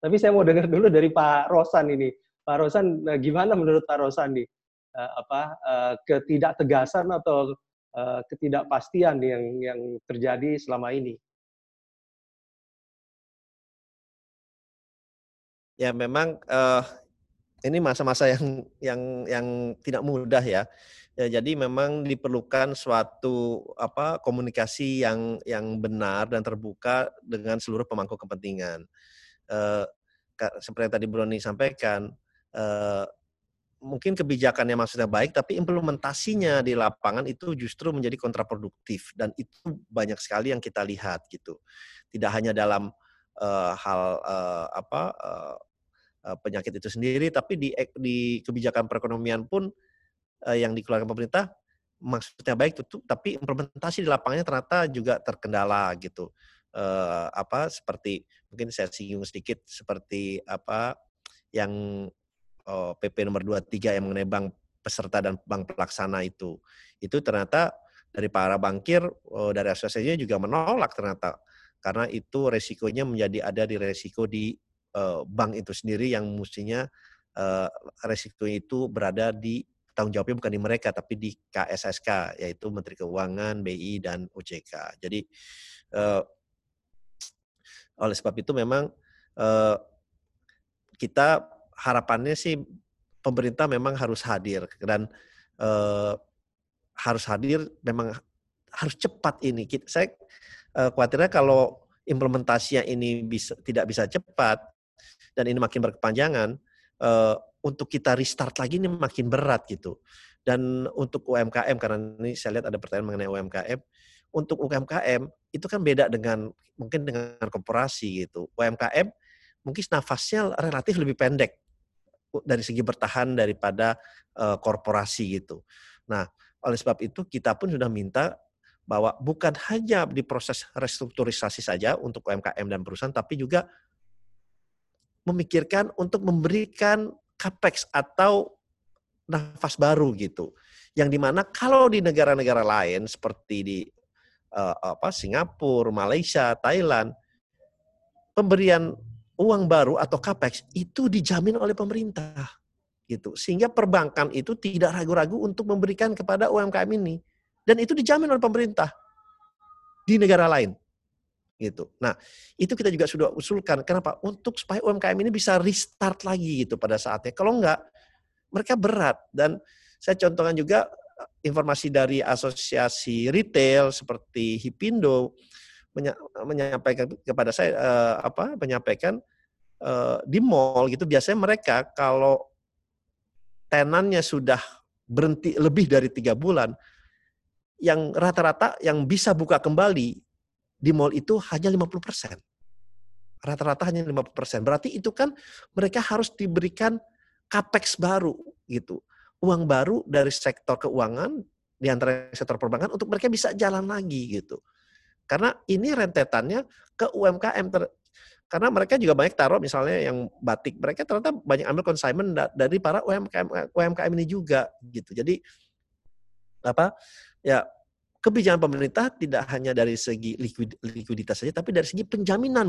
Tapi saya mau dengar dulu dari Pak Rosan ini. Pak Rosan, eh, gimana menurut Pak Rosan nih? Uh, apa uh, ketidaktegasan atau ketidakpastian yang yang terjadi selama ini? Ya memang uh, ini masa-masa yang yang yang tidak mudah ya. ya. Jadi memang diperlukan suatu apa komunikasi yang yang benar dan terbuka dengan seluruh pemangku kepentingan. Uh, seperti yang tadi Broni sampaikan, uh, mungkin kebijakannya maksudnya baik, tapi implementasinya di lapangan itu justru menjadi kontraproduktif dan itu banyak sekali yang kita lihat gitu. Tidak hanya dalam uh, hal uh, apa uh, penyakit itu sendiri, tapi di di kebijakan perekonomian pun uh, yang dikeluarkan pemerintah maksudnya baik tutup, tapi implementasi di lapangannya ternyata juga terkendala gitu uh, apa seperti mungkin saya singgung sedikit seperti apa yang oh, PP nomor 23 yang mengenai bank peserta dan bank pelaksana itu. Itu ternyata dari para bankir oh, dari asosiasinya juga menolak ternyata karena itu resikonya menjadi ada di resiko di uh, bank itu sendiri yang mestinya uh, resiko itu berada di tanggung jawabnya bukan di mereka tapi di KSSK yaitu Menteri Keuangan, BI dan OJK. Jadi uh, oleh sebab itu memang uh, kita harapannya sih pemerintah memang harus hadir dan uh, harus hadir memang harus cepat ini. Saya uh, khawatirnya kalau implementasinya ini bisa tidak bisa cepat dan ini makin berkepanjangan uh, untuk kita restart lagi ini makin berat gitu. Dan untuk UMKM karena ini saya lihat ada pertanyaan mengenai UMKM, untuk UMKM itu kan beda dengan mungkin dengan korporasi gitu. UMKM mungkin nafasnya relatif lebih pendek dari segi bertahan daripada uh, korporasi gitu. Nah, oleh sebab itu kita pun sudah minta bahwa bukan hanya di proses restrukturisasi saja untuk UMKM dan perusahaan, tapi juga memikirkan untuk memberikan capex atau nafas baru gitu. Yang di mana kalau di negara-negara lain seperti di uh, apa Singapura, Malaysia, Thailand, pemberian uang baru atau capex itu dijamin oleh pemerintah gitu. Sehingga perbankan itu tidak ragu-ragu untuk memberikan kepada UMKM ini dan itu dijamin oleh pemerintah di negara lain gitu. Nah, itu kita juga sudah usulkan. Kenapa? Untuk supaya UMKM ini bisa restart lagi gitu pada saatnya. Kalau enggak, mereka berat. Dan saya contohkan juga informasi dari asosiasi retail seperti Hipindo menyampaikan kepada saya uh, apa menyampaikan uh, di mall gitu biasanya mereka kalau tenannya sudah berhenti lebih dari tiga bulan yang rata-rata yang bisa buka kembali di mall itu hanya 50 persen. Rata-rata hanya 50 persen. Berarti itu kan mereka harus diberikan capex baru gitu uang baru dari sektor keuangan di antara sektor perbankan untuk mereka bisa jalan lagi gitu. Karena ini rentetannya ke UMKM ter, karena mereka juga banyak taruh misalnya yang batik mereka ternyata banyak ambil consignment dari para UMKM UMKM ini juga gitu. Jadi apa ya kebijakan pemerintah tidak hanya dari segi likuid, likuiditas saja tapi dari segi penjaminan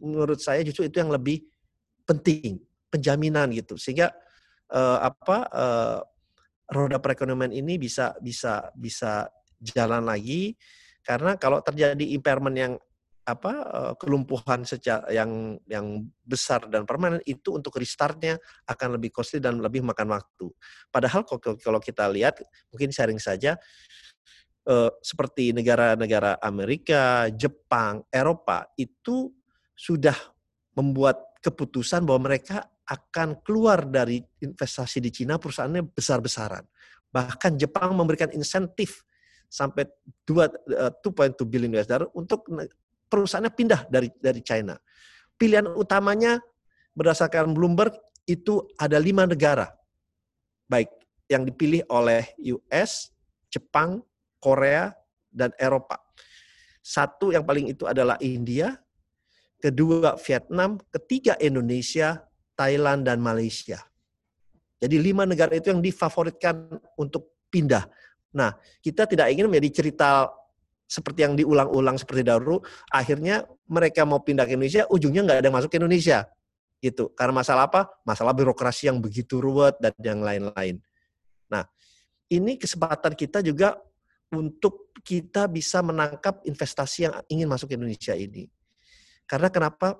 menurut saya justru itu yang lebih penting penjaminan gitu sehingga uh, apa uh, roda perekonomian ini bisa bisa bisa jalan lagi karena kalau terjadi impairment yang apa uh, kelumpuhan secara yang yang besar dan permanen itu untuk restartnya akan lebih costly dan lebih makan waktu. Padahal kalau kita lihat mungkin sharing saja seperti negara-negara Amerika, Jepang, Eropa itu sudah membuat keputusan bahwa mereka akan keluar dari investasi di Cina perusahaannya besar-besaran. Bahkan Jepang memberikan insentif sampai 2.2 eh, billion US dollar untuk perusahaannya pindah dari dari China. Pilihan utamanya berdasarkan Bloomberg itu ada lima negara. Baik yang dipilih oleh US, Jepang, Korea, dan Eropa. Satu yang paling itu adalah India, kedua Vietnam, ketiga Indonesia, Thailand, dan Malaysia. Jadi lima negara itu yang difavoritkan untuk pindah. Nah, kita tidak ingin menjadi cerita seperti yang diulang-ulang seperti dahulu. Akhirnya mereka mau pindah ke Indonesia, ujungnya nggak ada yang masuk ke Indonesia. gitu. Karena masalah apa? Masalah birokrasi yang begitu ruwet dan yang lain-lain. Nah, ini kesempatan kita juga untuk kita bisa menangkap investasi yang ingin masuk ke Indonesia ini. Karena kenapa?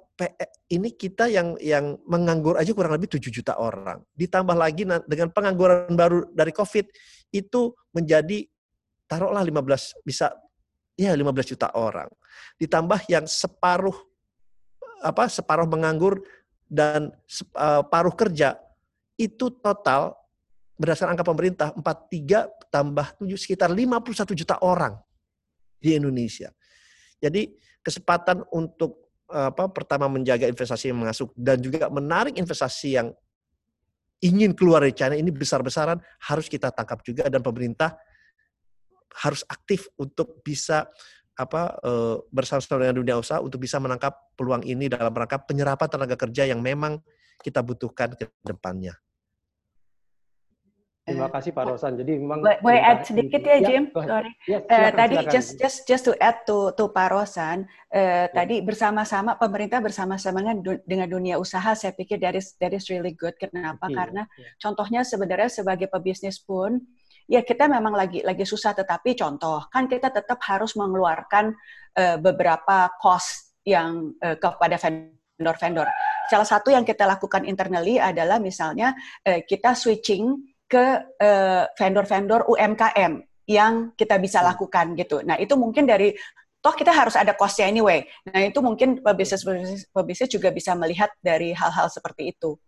Ini kita yang yang menganggur aja kurang lebih 7 juta orang. Ditambah lagi dengan pengangguran baru dari COVID itu menjadi taruhlah 15 bisa ya 15 juta orang. Ditambah yang separuh apa separuh menganggur dan separuh eh, kerja itu total berdasarkan angka pemerintah 43 tambah 7 sekitar 51 juta orang di Indonesia. Jadi kesempatan untuk apa pertama menjaga investasi yang masuk dan juga menarik investasi yang ingin keluar dari China ini besar-besaran harus kita tangkap juga dan pemerintah harus aktif untuk bisa apa eh, bersama-sama dengan dunia usaha untuk bisa menangkap peluang ini dalam rangka penyerapan tenaga kerja yang memang kita butuhkan ke depannya. Terima kasih Pak Rosan. Jadi memang boleh add sedikit ya, ya Jim. Sorry. Ya, silakan, uh, tadi silakan. just just just to add to to Pak Rosan, uh, ya. tadi bersama-sama pemerintah bersama-sama dengan, dengan dunia usaha saya pikir that is really good. Kenapa? Ya, Karena ya. contohnya sebenarnya sebagai pebisnis pun ya kita memang lagi lagi susah tetapi contoh kan kita tetap harus mengeluarkan uh, beberapa cost yang uh, kepada vendor-vendor. Salah satu yang kita lakukan internally adalah misalnya uh, kita switching ke uh, vendor-vendor UMKM yang kita bisa hmm. lakukan gitu. Nah itu mungkin dari toh kita harus ada costnya anyway. Nah itu mungkin pebisnis pebisnis juga bisa melihat dari hal-hal seperti itu.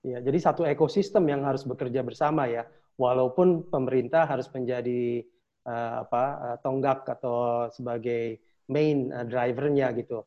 Ya, jadi satu ekosistem yang harus bekerja bersama ya. Walaupun pemerintah harus menjadi uh, apa uh, tonggak atau sebagai main uh, drivernya gitu.